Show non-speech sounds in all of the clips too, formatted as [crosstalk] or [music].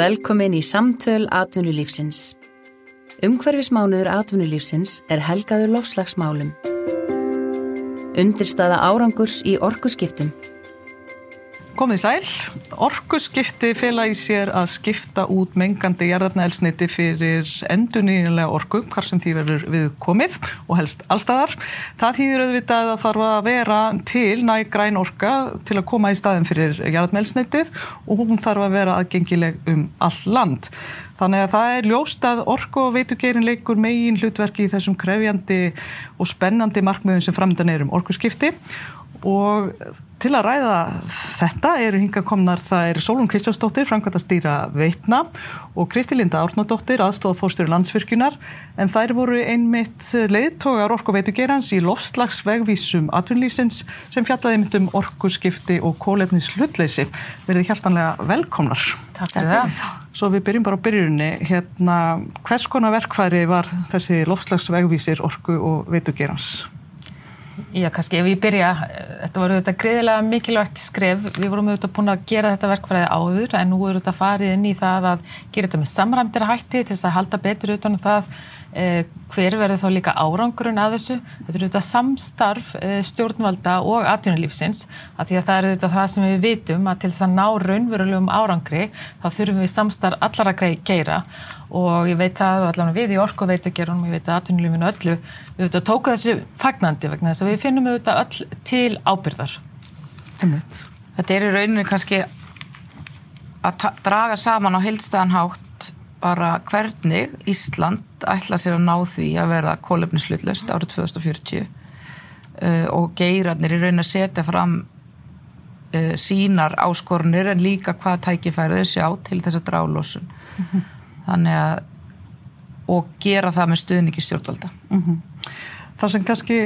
Velkomin í samtöl atvinnulífsins. Umhverfismánuður atvinnulífsins er helgaður lofslagsmálum. Undirstaða árangurs í orkuskiptum. Komið sæl, orkuskipti fela í sér að skipta út mengandi jarðarnaelsniti fyrir endunínilega orku, hvar sem því verður við komið og helst allstæðar. Það þýðir auðvitað að þarf að vera til næg græn orka til að koma í staðin fyrir jarðarnaelsnitið og hún þarf að vera aðgengileg um all land. Þannig að það er ljóst að orku og veitugerin leikur megin hlutverki í þessum krefjandi og spennandi markmiðum sem framöndan er um orkuskipti og til að ræða þetta eru hinga komnar það er Sólun Kristjánsdóttir, framkvæmta stýra Veitna og Kristi Linda Árnadóttir, aðstóð fórstöru landsvirkjunar en þær voru einmitt leiðtogar orku veitugerans í lofslagsvegvísum atvinnlýsins sem fjallaði mynd um orkuskipti og kólefnis hlutleysi. Verði hjartanlega velkomnar. Takk fyrir það. Svo við byrjum bara á byrjunni. Hérna, hvers konar verkfæri var þessi lofslagsvegvísir orku og veitugerans? Já, kannski ef ég byrja, þetta var auðvitað greiðilega mikilvægt skref, við vorum auðvitað búin að gera þetta verkfræði áður en nú er auðvitað farið inn í það að gera þetta með samræmdir hætti til þess að halda betur utan um það hver verður þá líka árangurinn af þessu. Þetta er auðvitað samstarf eh, stjórnvalda og atvinnulífsins. Að því að það er auðvitað það sem við vitum að til þess að ná raunverulegum árangri þá þurfum við samstarf allara geira. Og ég veit það allavega við í orku veitugerunum, ég veit að atvinnulífinu öllu við auðvitað tóku þessu fagnandi vegna þess að við finnum auðvitað öll til ábyrðar Þetta er í rauninu kannski að draga saman á heilstæðanhátt bara hvernig Ísland ætla sér að ná því að verða kólefnislutlust árið 2040 uh, og geirarnir í rauninu að setja fram uh, sínar áskorunir en líka hvað tækifærið sjá til þess að drálosun mm -hmm þannig að og gera það með stuðningi stjórnvalda. Mm -hmm. Það sem kannski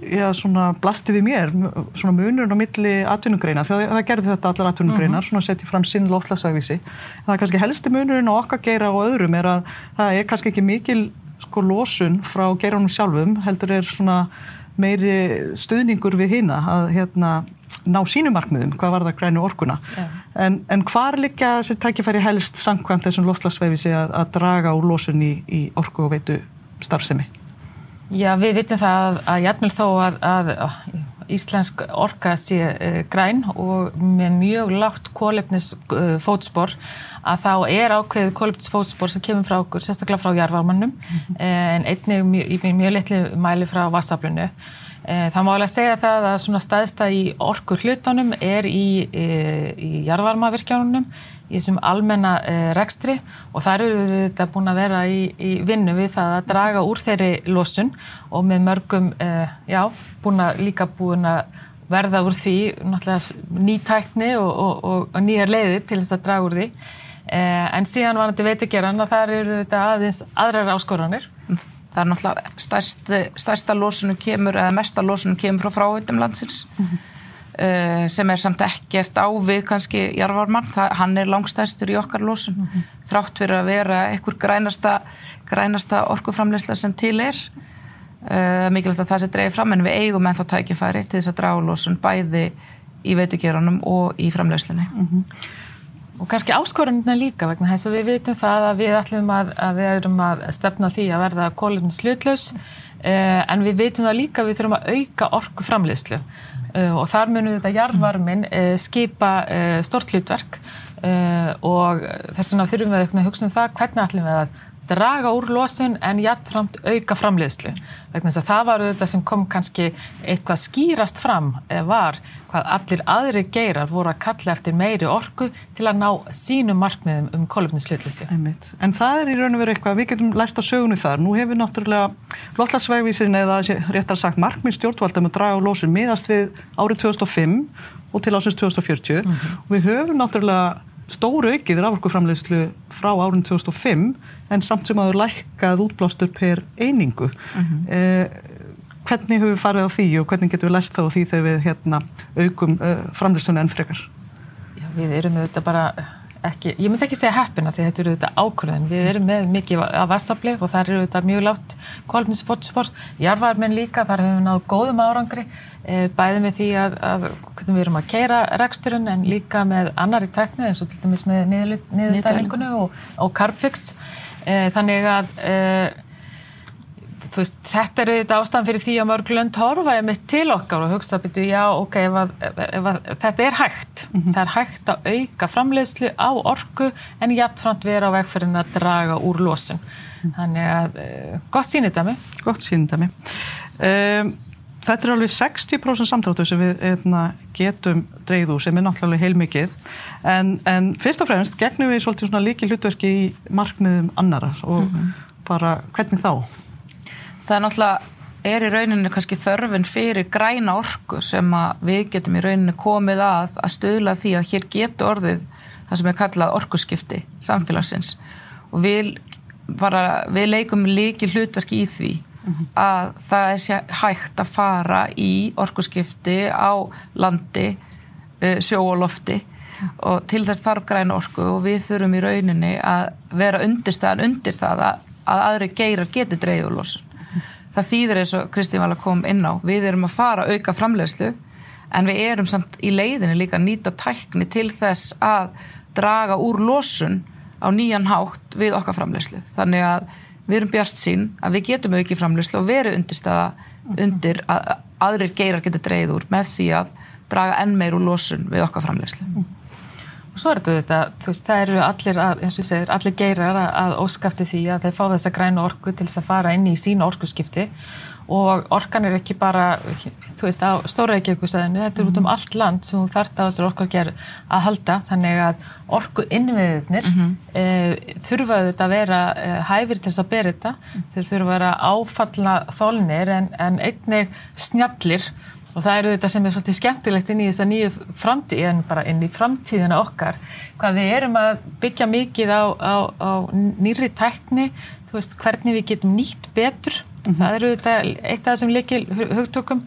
já, svona blasti við mér svona munurinn á milli atvinnugreina þegar það gerði þetta allar atvinnugreinar mm -hmm. svona setja fram sinn loflagsagvísi það er kannski helsti munurinn á okkar geira og öðrum er að það er kannski ekki mikil sko losun frá geirunum sjálfum heldur er svona meiri stuðningur við hina að hérna ná sínumarkmiðum, hvað var það grænu orkuna yeah. en, en hvar líka þessi tækifæri helst samkvæmt þessum loftlagsveifi að, að draga úr losun í, í orku og veitu starfsemi? Já, við vitum það að jætmjöl þó að, að, íslensk orka sé uh, græn og með mjög lágt kólefnis uh, fótspor að þá er ákveðið kólefnis fótspor sem kemur frá okkur, sérstaklega frá jarvarmannum mm -hmm. en einnig mjög, mjög, mjög litli mæli frá vassaflunu Eh, það má alveg segja það að svona staðista í orku hlutunum er í, í, í jarðvarmavirkjánunum, í þessum almenna e, rekstri og það eru þetta búin að vera í, í vinnu við það að draga úr þeirri losun og með mörgum, e, já, búin að líka búin að verða úr því náttúrulega nýtækni og, og, og, og nýjar leiðir til þess að draga úr því. E, en síðan var þetta veitugeran að það eru þetta aðeins aðrar áskoranir það er náttúrulega stærst, stærsta lósunum kemur eða mesta lósunum kemur frá fráveitum landsins mm -hmm. Uh, sem er samt ekkert á við kannski Jarvarmann, hann er langstærstur í okkar lósun, mm -hmm. þrátt fyrir að vera einhver grænasta, grænasta orkuframleysla sem til er uh, mikilvægt að það sé dreifir fram en við eigum en þá tækifæri til þess að draga lósun bæði í veitugerunum og í framleyslunni mm -hmm. Og kannski áskorunina líka vegna þess að við vitum það að við ætlum að, að við erum að stefna því að verða kólinn slutlaus eh, en við vitum það líka við þurfum að auka orku framleiðslu eh, og þar munum þetta jarðvarmin eh, skipa eh, stort hlutverk. Eh, og þess vegna þurfum við að hugsa um það hvernig ætlum við að draga úr losun en jættframt auka framleiðslu. Vegna þess að það var þetta sem kom kannski eitthvað skýrast fram var hvað allir aðri geirar voru að kalla eftir meiri orku til að ná sínum markmiðum um kolumninslutleysi. En það er í raun og veru eitthvað, við getum lært á sögunu þar. Nú hefur náttúrulega loftlagsvegvísin eða réttar sagt markmið stjórnvaldum að draga úr losun miðast við árið 2005 og til ásins 2040 mm -hmm. og við höfum náttúrulega stóru aukið raforkuframleyslu frá árun 2005 en samt sem að það lækkað útblástur per einingu. Mm -hmm. eh, hvernig höfum við farið á því og hvernig getum við lært þá því þegar við hérna, aukum eh, framleyslunni enn frekar? Já, við erum auðvitað bara ekki, ég myndi ekki segja heppina því þetta eru auðvitað ákvörðin, við erum með mikið af vassafli og það eru auðvitað mjög látt kolminsfótspor, jarfarmenn líka þar hefur við náðu góðum árangri eh, bæði með því að, að hvernig við erum að keira reksturinn en líka með annari teknu eins og til dæmis með niðurdælingunni og, og Carbfix þannig að e, veist, þetta er þetta ástæðan fyrir því að mörg lönd horfa ég mitt til okkar og hugsa byrju, já, ok, ef að, ef að, þetta er hægt mm -hmm. það er hægt að auka framleiðslu á orku en jættframt vera á vegferðin að draga úr losun mm. þannig að, uh, gott sínitami Gott sínitami um, Þetta er alveg 60% samtráttu sem við eitna, getum dreyð úr sem er náttúrulega heilmikið en, en fyrst og fremst gegnum við svolítið svona líki hlutverki í markmiðum annara og mm -hmm. bara hvernig þá? það er náttúrulega er í rauninu kannski þörfin fyrir græna orku sem við getum í rauninu komið að að stöðla því að hér getur orðið það sem er kallað orkuskipti samfélagsins og við, bara, við leikum líki hlutverki í því að það er hægt að fara í orkuskipti á landi, uh, sjó og lofti. Og til þess þarf græna orku og við þurfum í rauninni að vera undirstæðan undir það að, að aðri geirar geti dreyður losun. Það þýðir eins og Kristín Vala kom inn á við erum að fara að auka framlegslu en við erum samt í leiðinu líka að nýta tækni til þess að draga úr losun á nýjan hátt við okkar framlegslu þannig að við erum bjart sín að við getum auki framlegslu og veru undirstaða undir að aðrir geirar getur dreyð úr með því að draga enn meir úr losun við okkar framlegslu Og svo er þetta, þú veist, það eru allir, að, segir, allir geirar að, að óskafti því að þeir fá þessa grænu orku til þess að fara inn í sína orkuskipti og orkan er ekki bara, þú veist, á stóra ekkerkusæðinu, þetta er út um mhm. allt land sem þart á þessar orku að halda, þannig að orku innviðinir mm -hmm. e, þurfa auðvitað að vera e, hæfir til þess að bera þetta, þeir þurfa að vera áfalla þólnir en, en einnig snjallir. Og það eru þetta sem er svolítið skemmtilegt inn í þess að nýju framtíð, en bara inn í framtíðina okkar, hvað við erum að byggja mikið á, á, á nýri tækni, veist, hvernig við getum nýtt betur, mm -hmm. það eru þetta eitt af þessum likil hugtökum,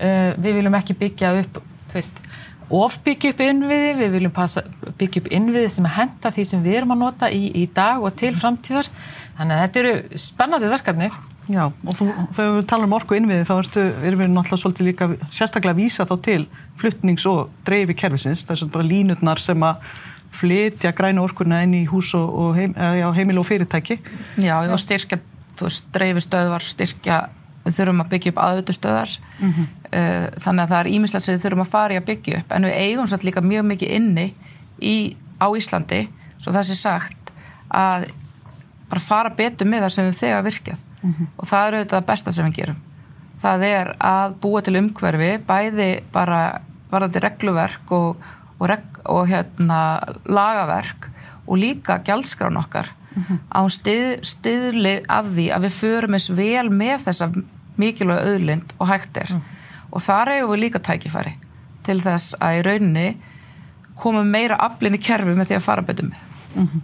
uh, við viljum ekki byggja upp, þú veist, ofbyggja upp innviði, við viljum passa, byggja upp innviði sem er henda því sem við erum að nota í, í dag og til framtíðar, þannig að þetta eru spennandi verkefni. Já, og þú, þegar við talum um orku innviði þá ertu, erum við náttúrulega svolítið líka sérstaklega að vísa þá til fluttnings- og dreifi kervisins, það er svona bara línutnar sem að flytja græna orkuna inn í hús og, og heim, já, heimil og fyrirtæki. Já, og styrkja, þú veist, dreifistöðvar, styrkja, við þurfum að byggja upp aðvöldustöðar, mm -hmm. þannig að það er ímislegt sem við þurfum að fara í að byggja upp, en við eigum svolítið líka mjög mikið inni í, á Íslandi, svo það sé sagt að bara fara betur með það sem við þegar virkjað. Mm -hmm. og það eru þetta besta sem við gerum. Það er að búa til umhverfi bæði bara varðandi regluverk og, og, reg, og hérna, lagaverk og líka gjaldskrána okkar mm -hmm. á stið, stiðli af því að við förum eins vel með þessa mikilvæg auðlind og hægtir mm -hmm. og þar hefur við líka tækifæri til þess að í rauninni komum meira aflinni kerfi með því að fara betur með mhm.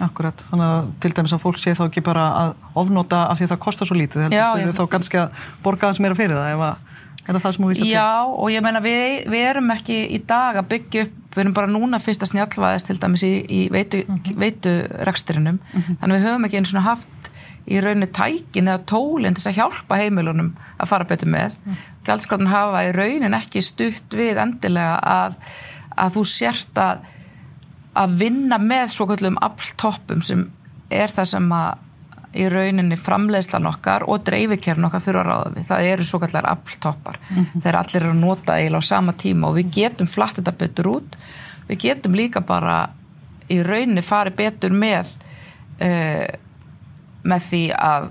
Akkurat, þannig að til dæmis að fólk sé þá ekki bara að ofnota af því að það kostar svo lítið, heldur þau þá kannski að borga aðeins meira fyrir það, ef er það það sem þú vísar til? Já, og ég meina við, við erum ekki í dag að byggja upp, við erum bara núna fyrst að snjálfaðist til dæmis í, í veitu, mm -hmm. mm -hmm. þannig við höfum ekki eins og haft í rauninni tækin eða tólinn til að hjálpa heimilunum að fara betur með. Mm -hmm. Gjaldskráðin hafa í raunin ekki stutt við endilega að, að þú sért að að vinna með svo kallum afltoppum sem er það sem að í rauninni framleiðslan okkar og dreifikjörn okkar þurfa að ráða við. Það eru svo kallar afltoppar. Mm -hmm. Þeir allir eru að nota eiginlega á sama tíma og við getum flatt þetta betur út. Við getum líka bara í rauninni farið betur með uh, með því að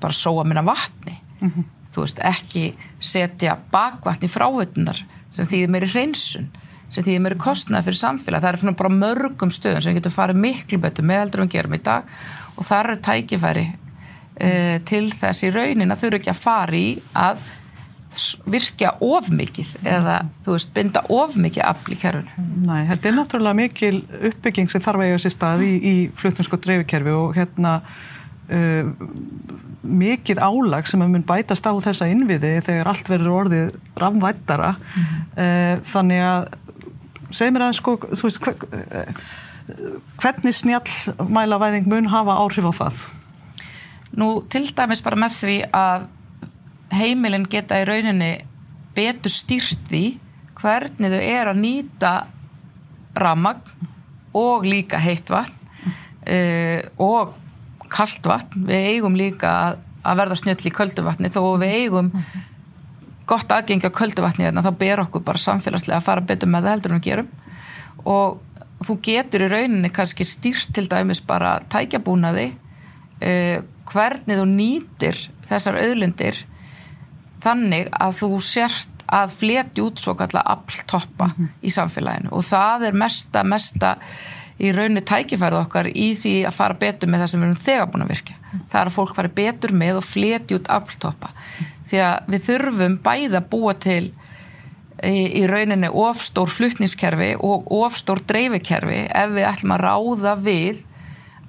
bara sóa minna vatni. Mm -hmm. Þú veist, ekki setja bakvatni frávötunar sem þýðir meiri hreinsun sem því að mér er kostnað fyrir samfélag það er bara mörgum stöðum sem getur farið miklu betur með heldur en gerum í dag og það er tækifæri uh, til þess í raunin að þau eru ekki að fara í að virkja ofmikið eða þú veist, binda ofmikið afl í kerfinu. Næ, þetta er náttúrulega mikil uppbygging sem þarf að eiga sér stað í, í flutninskot dreifikerfi og hérna uh, mikið álag sem að mun bætast á þessa innviði þegar allt verður orðið rafnvættara mm -hmm. uh, þannig að segð mér aðeins sko, þú veist, hvernig snjallmælavæðing mun hafa áhrif á það? Nú, til dæmis bara með því að heimilin geta í rauninni betur stýrt því hvernig þau er að nýta ramagn og líka heitt vatn uh, og kallt vatn. Við eigum líka að, að verða snjöll í kölduvatni þó við eigum gott aðgengja kölduvatni hérna, þá ber okkur bara samfélagslega að fara betur með það heldur en við gerum og þú getur í rauninni kannski stýrt til dæmis bara tækjabúnaði uh, hvernig þú nýtir þessar auðlindir þannig að þú sért að fleti út svo kallar afltoppa mm í samfélaginu og það er mesta, mesta í rauninni tækifærið okkar í því að fara betur með það sem við erum þegar búin að virka. Það er að fólk fari betur með og fleti út -hmm. Því að við þurfum bæði að búa til í, í rauninni ofstór fluttningskerfi og ofstór dreifikerfi ef við ætlum að ráða við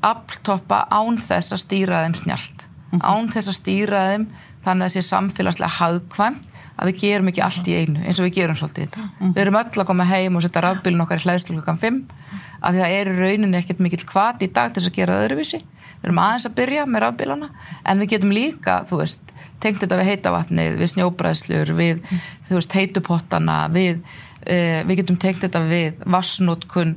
afltoppa án þess að stýra þeim snjált. Án þess að stýra þeim þannig að það sé samfélagslega hagkvæmt að við gerum ekki allt í einu eins og við gerum svolítið þetta. Mm. Við erum öll að koma heim og setja rafbílun okkar í hlæðslu klukkan 5 af því það er rauninni ekkert mikill kvart í dag til þess að gera öðruvísi. Við erum aðeins að byrja með rafbílana en við getum líka, þú veist, tengt þetta við heitavatnið, við snjóbræðslur, við, mm. þú veist, heitupottana, við, uh, við getum tengt þetta við vassnótkun,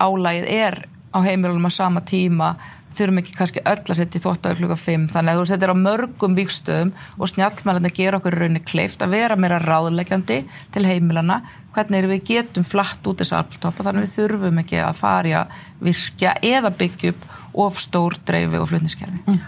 álægið er á heimilunum á sama tíma þurfum ekki kannski öll að setja í þóttaður klukka 5 þannig að þú setur á mörgum vikstöðum og snjálfmælandi gera okkur raunni kleift að vera meira ráðlegjandi til heimilana hvernig við getum flatt út þess aðaltoppa þannig við þurfum ekki að farja virkja eða byggja upp of stór dreifi og flutniskerfi mm.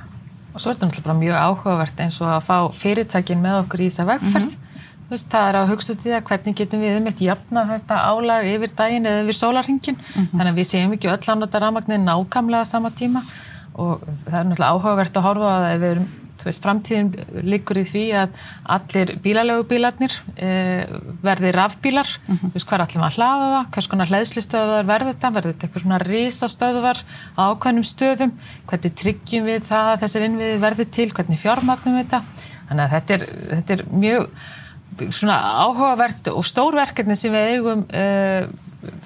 Og svo er þetta náttúrulega mjög áhugavert eins og að fá fyrirtækin með okkur í þessa vegferð. Mm -hmm. Veist, það er að hugsa til það hvernig getum við eitt jafna þetta álag yfir daginn eða yfir sólarhingin mm -hmm. þannig að við séum ekki öll annað rafmagnir nákamlega sama tíma. Og það er náttúrulega áhugavert að horfa að við erum, þú veist, framtíðin liggur í því að allir bílalögu bílarnir e, verði rafbílar, mm -hmm. þú veist, hvað allir að hlaða það, hvers konar hlæðslistöðuðar verður þetta, verður þetta eitthvað svona risastöðuvar á ákveðnum stöðum, hvernig tryggjum við það að þessir innviði verður til, hvernig fjármagnum við þetta, þannig að þetta er, þetta er mjög svona áhugavert og stórverkefni sem við eigum uh,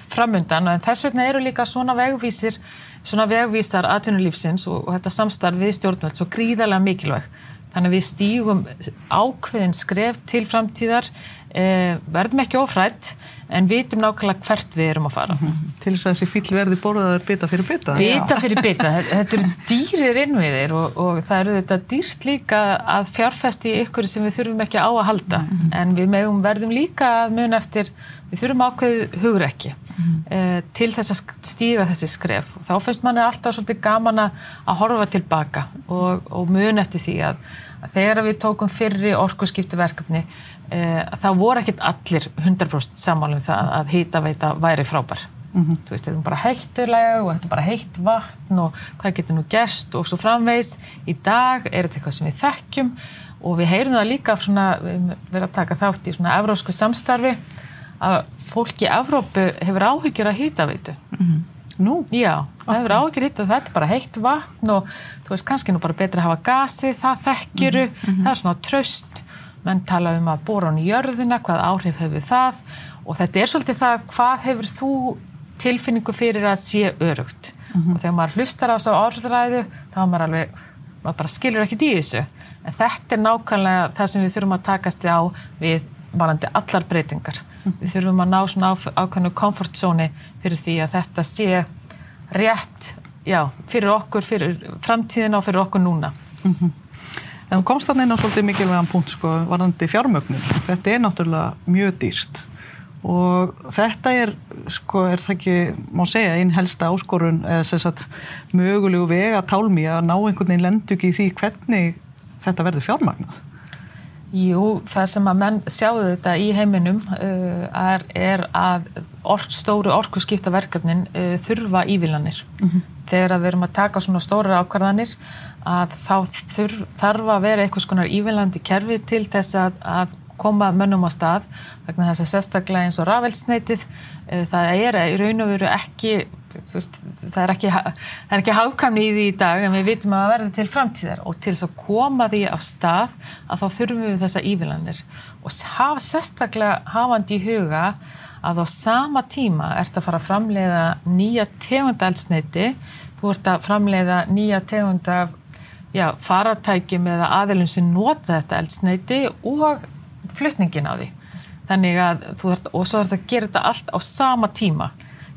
framundan en þess vegna eru líka svona vegvísir svona vegvísar atvinnulífsins og, og þetta samstarf við stjórnvöld svo gríðarlega mikilvæg þannig að við stígum ákveðin skref til framtíðar uh, verðum ekki ofrætt en vitum nákvæmlega hvert við erum að fara. Mm -hmm. Til þess að þessi fíl verði borðaður bita fyrir bita. Bita fyrir bita. Þetta eru [laughs] dýrir innviðir og, og það eru þetta dýrt líka að fjárfæsti ykkur sem við þurfum ekki á að halda. Mm -hmm. En við megum verðum líka að mun eftir, við þurfum ákveðið hugur ekki mm -hmm. uh, til þess að stíga þessi skref. Þá finnst manni alltaf svolítið gaman að horfa tilbaka og, og mun eftir því að þegar við tókum fyrri orkuskiptuverkefni e, þá voru ekkit allir 100% sammálum það að hýtaveita væri frábær. Mm -hmm. Þú veist, þetta er bara heittulega og þetta er bara heitt vatn og hvað getur nú gerst og svo framvegs. Í dag er þetta eitthvað sem við þekkjum og við heyrum það líka svona, við verðum að taka þátt í svona evrósku samstarfi að fólk í Evrópu hefur áhyggjur að hýtaveitu. Mm -hmm. Nú? Já, það hefur áhyggjur hýtt og þetta er bara heitt vatn og þú veist, kannski nú bara betra að hafa gasi, það þekkjuru, mm -hmm. það er svona tröst menn tala um að bóra hún í jörðina, hvað áhrif hefur það og þetta er svolítið það hvað hefur þú tilfinningu fyrir að sé örugt mm -hmm. og þegar maður hlustar á þessu orðræðu þá maður alveg, maður bara skilur ekki í þessu en þetta er nákvæmlega það sem við þurfum að takast á við varandi allar breytingar mm við þurfum að ná svona ákvæmnu komfortzóni fyrir því að þetta sé rétt, já, fyrir okkur fyrir framtíðina og fyrir okkur núna mm -hmm. En þú komst þarna inn á svolítið mikilvægan punkt sko, varðandi fjármögnum. Þetta er náttúrulega mjög dýrst og þetta er, sko, er það ekki, má segja, einn helsta áskorun eða sem sagt mögulegu vega tálmi að ná einhvern veginn lendu ekki í því hvernig þetta verður fjármagnað. Jú, það sem að menn sjáu þetta í heiminum uh, er, er að ork, stóru orkusskiptaverkefnin uh, þurfa ívilanir. Mm -hmm. Þegar við erum að taka svona stóra ákvarðanir að þá þurf, þarf að vera einhvers konar ívilandi kerfi til þess að, að koma mönnum á stað vegna þess að sérstaklega eins og rafelsneitið eh, það er í raun og veru ekki veist, það er ekki, ekki hafkamni í því í dag en við vitum að verður til framtíðar. Og til þess að koma því á stað að þá þurfum við þessa ívilanir og hafa sérstaklega hafandi í huga að á sama tíma ert að fara að framleiða nýja tegundalsneiti þú ert að framleiða nýja tegund af já, faratækjum eða aðilum sem nota þetta eldsneiti og flutningin á því. þannig að þú þarf, og svo það að gera þetta allt á sama tíma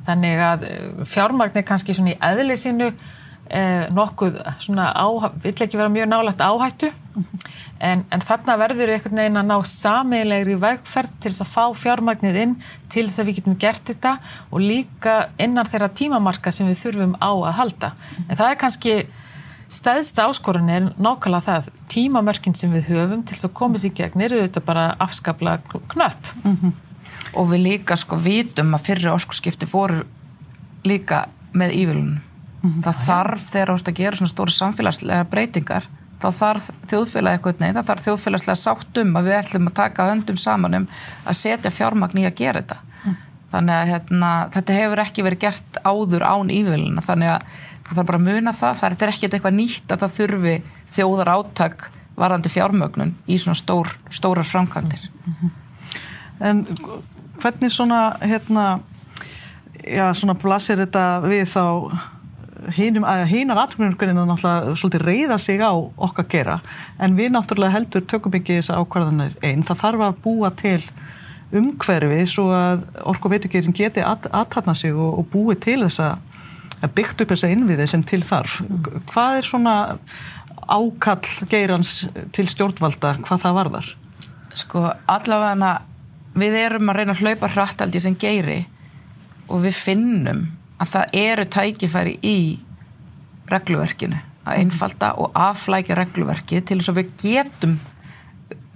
þannig að eh, fjármagn er kannski svona í eðlisínu eh, nokkuð svona á, vill ekki vera mjög nálægt áhættu. En, en þarna verður einhvern veginn að ná sameilegri vegferð til þess að fá fjármagnið inn til þess að við getum gert þetta og líka innan þeirra tímamarka sem við þurfum á að halda. En það er kannski stæðsta áskorun er nákvæmlega það tímamörkin sem við höfum til þess að komast í gegn eru þetta bara afskapla knöpp. Mm -hmm. Og við líka sko vitum að fyrri orkusskipti fóru líka með ívilunum mm -hmm. það þarf þegar þú ert að gera svona stóri samfélagslega breytingar þá þarf þjóðfélag eitthvað neina, það þarf þjóðfélagslega sáttum að við ætlum að taka höndum saman um að setja fjármagn í að gera þetta mm. þannig að hérna, þetta hefur ekki verið gert áður án íviluna þannig að það þarf bara að muna það, það er ekkert eitthvað nýtt að það þurfi þjóðar áttak varandi fjármögnun í svona stór, stórar framkvæmdir. En hvernig svona, hérna, já, svona blasir þetta við þá hínum, að hínar aðtrúinurkuninu náttúrulega svolítið reyða sig á okkar gera, en við náttúrulega heldur tökum ekki þess ákvarðanir einn, það þarf að búa til umhverfi svo að orku veitukýrin geti aðtapna sig og, og búi til þessa byggt upp þessa innviði sem til þarf. Hvað er svona ákall geirans til stjórnvalda, hvað það varðar? Sko allavega við erum að reyna að hlaupa hrattaldi sem geiri og við finnum að það eru tækifæri í regluverkinu að einfalda og afflækja regluverki til þess að við getum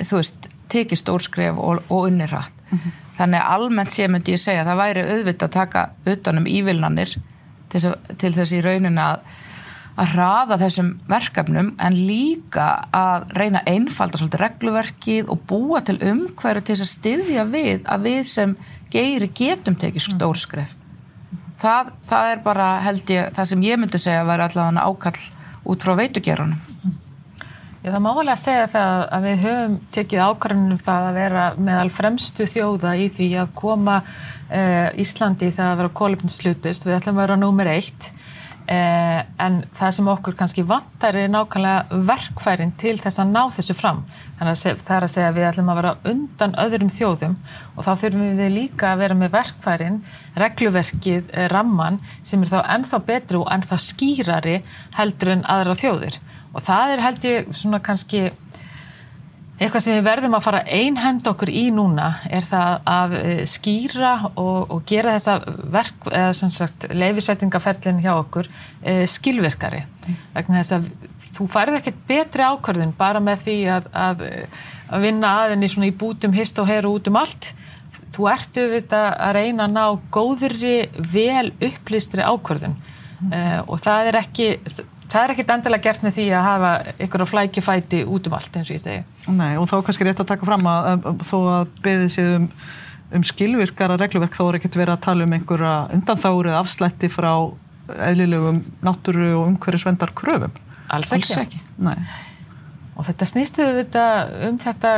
þú veist, tekið stórskref og, og unni hratt. Mm -hmm. Þannig að almennt sé myndi ég segja að það væri auðvitt að taka utanum ívilnanir til, til þess í rauninni að að hraða þessum verkefnum en líka að reyna einfalda svolítið regluverkið og búa til umhverju til þess að styðja við að við sem geiri getum tekið stórskref. Það, það er bara held ég, það sem ég myndi segja að vera allavega ákall út frá veitugerunum. Já, það má alveg að segja það að við höfum tekið ákvarðunum það að vera meðal fremstu þjóða í því að koma uh, Íslandi það að vera kólefnislutist, við ætlum að vera númer eitt en það sem okkur kannski vantar er nákvæmlega verkfærin til þess að ná þessu fram. Þannig að það er að segja að við ætlum að vera undan öðrum þjóðum og þá þurfum við líka að vera með verkfærin regluverkið, eh, ramman sem er þá ennþá betri og ennþá skýrari heldur en aðra þjóðir. Og það er held ég svona kannski Eitthvað sem við verðum að fara einhend okkur í núna er það að eh, skýra og, og gera þessa verk, eða sem sagt leifisveitingaferlin hjá okkur e, skilvirkari. Vegna þess að þú færði ekkert betri ákvörðun bara með því að, að, að vinna aðinni svona í bútum hist og heru út um allt. Þú ertu við að reyna að ná góðri, vel upplýstri ákvörðun e, og það er ekki það er ekkit endilega gert með því að hafa ykkur á flækjufæti út um allt eins og ég segi. Nei og þá kannski rétt að taka fram að þó að beðið séð um, um skilvirkara regluverk þá er ekkit verið að tala um einhverja undanþári eða afslætti frá eðlilegum náttúru og umhverjusvendar kröfum. Alls ekki. Alls ekki. Nei. Og þetta snýstu þetta, um þetta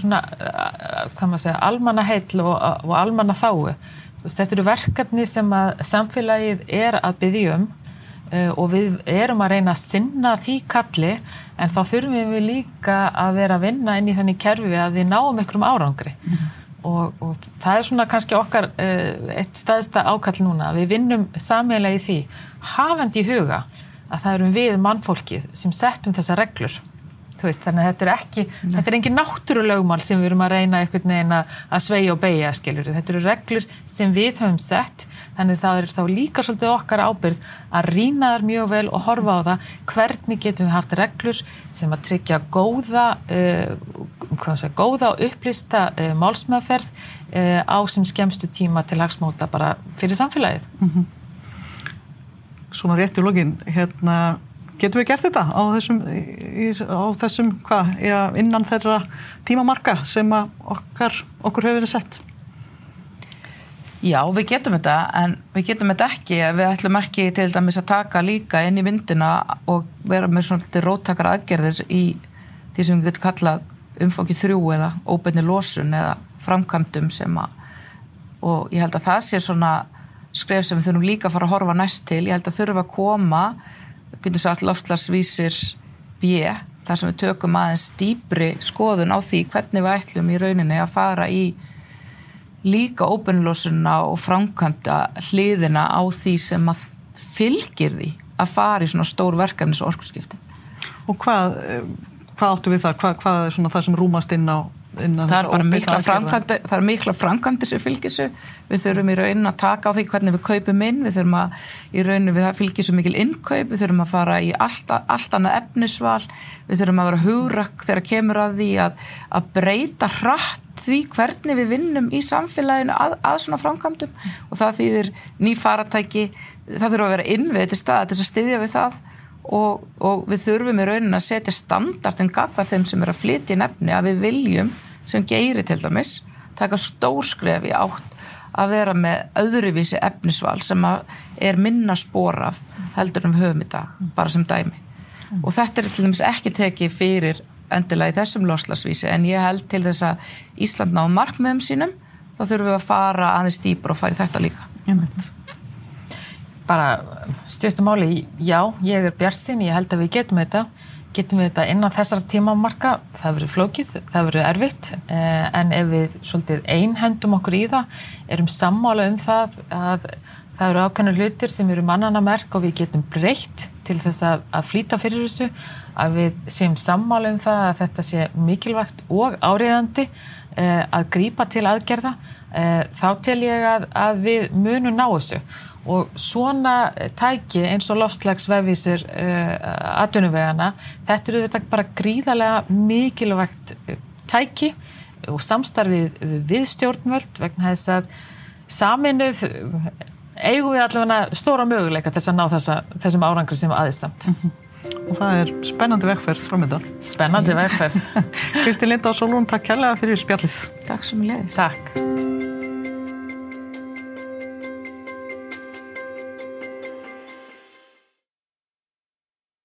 svona, hvað maður segja, almanna heitl og, og almanna þáu. Þetta eru verkefni sem að samfélagið er að byggja um og við erum að reyna að sinna því kalli en þá þurfum við líka að vera að vinna inn í þenni kerfi að við náum einhverjum árangri. Mm og, og það er svona kannski okkar uh, eitt staðista ákall núna við vinnum samílega í því hafandi í huga að það erum við mannfólkið sem settum þessa reglur Veist, þannig að þetta er ekki, Nei. þetta er engin náttúrulegumál sem við erum að reyna einhvern veginn að sveia og beigja, skiljur. Þetta eru reglur sem við höfum sett Þannig það er þá líka svolítið okkar ábyrð að rýna þar mjög vel og horfa á það hvernig getum við haft reglur sem að tryggja góða, uh, segja, góða og upplýsta uh, málsmaðferð uh, á sem skemstu tíma til hagsmóta bara fyrir samfélagið. Mm -hmm. Svona rétt í login, hérna, getum við gert þetta á þessum, í, á þessum hvað, já, innan þeirra tímamarka sem okkar, okkur hefur verið sett? Já, við getum þetta, en við getum þetta ekki við ætlum ekki til dæmis að taka líka inn í myndina og vera með svona róttakar aðgerðir í því sem við getum kallað umfókið þrjú eða óbeinni losun eða framkvæmdum sem að og ég held að það sé svona skref sem við þurfum líka að fara að horfa næst til ég held að þurfum að koma getur svo all loftlarsvísir bjö, þar sem við tökum aðeins dýbri skoðun á því hvernig við ætlum í rauninni að fara í líka óbennlósuna og framkvæmda hliðina á því sem að fylgir því að fara í svona stór verkefnis og orkurskipti. Og hvað, eh, hvað áttu við það? Hvað, hvað er svona það sem rúmast inn á það er bara mikla framkvæmdi það er mikla framkvæmdi sem fylgisu við þurfum í raunin að taka á því hvernig við kaupum inn. Við þurfum að í raunin við fylgisu mikil innkaup, við þurfum að fara í allt, allt annað efnisval. Við þurfum að vera hugrakk þegar kemur að því að, að breyta hratt því hvernig við vinnum í samfélaginu að, að svona framkvæmdum. Og það þýðir ný faratæki það þurfa að vera innvið til stað til að styðja við það og, og við þurfum í raunin að setja standardin gafar þeim sem er að flytja nefni að við viljum sem geiri til dæmis taka stórskref í átt að vera með öðruvísi efnisval sem er minna spór af heldur við höfum í dag, bara sem dæmi. Og þetta er til dæmis ekki tekið fyrir endilega í þessum loslasvísi en ég held til þess að Ísland ná markmiðum sínum þá þurfum við að fara aðeins dýpur og fara í þetta líka. Mynd bara stjórnumáli, já, ég er björnstin, ég held að við getum þetta getum við þetta innan þessar tímamarka. Það verður flókið, það verður erfitt eh, en ef við svolítið einhendum okkur í það, erum sammála um það að það eru ákveðna hlutir sem eru mannana merk og við getum breytt til þess að, að flýta fyrir þessu, að við séum sammála um það að þetta sé mikilvægt og áriðandi eh, að grípa til aðgerða. Eh, þá tel ég að, að við munum ná þessu og svona tæki eins og lofslagsvefísir uh, eh, atvinnuvegana, þetta eru þetta bara gríðarlega mikilvægt eh, tæki og samstarfið við stjórnvöld vegna þess að saminuð eigum við allavega stóra möguleika til að ná þessa, þessum árangri sem aðeistamt. Mm -hmm. Og það er spennandi vegferð framöndan. Spennandi vegferð. [laughs] Kristi Linda og Solún, takk kærlega fyrir spjallið. Takk sem ég leiðis. Takk.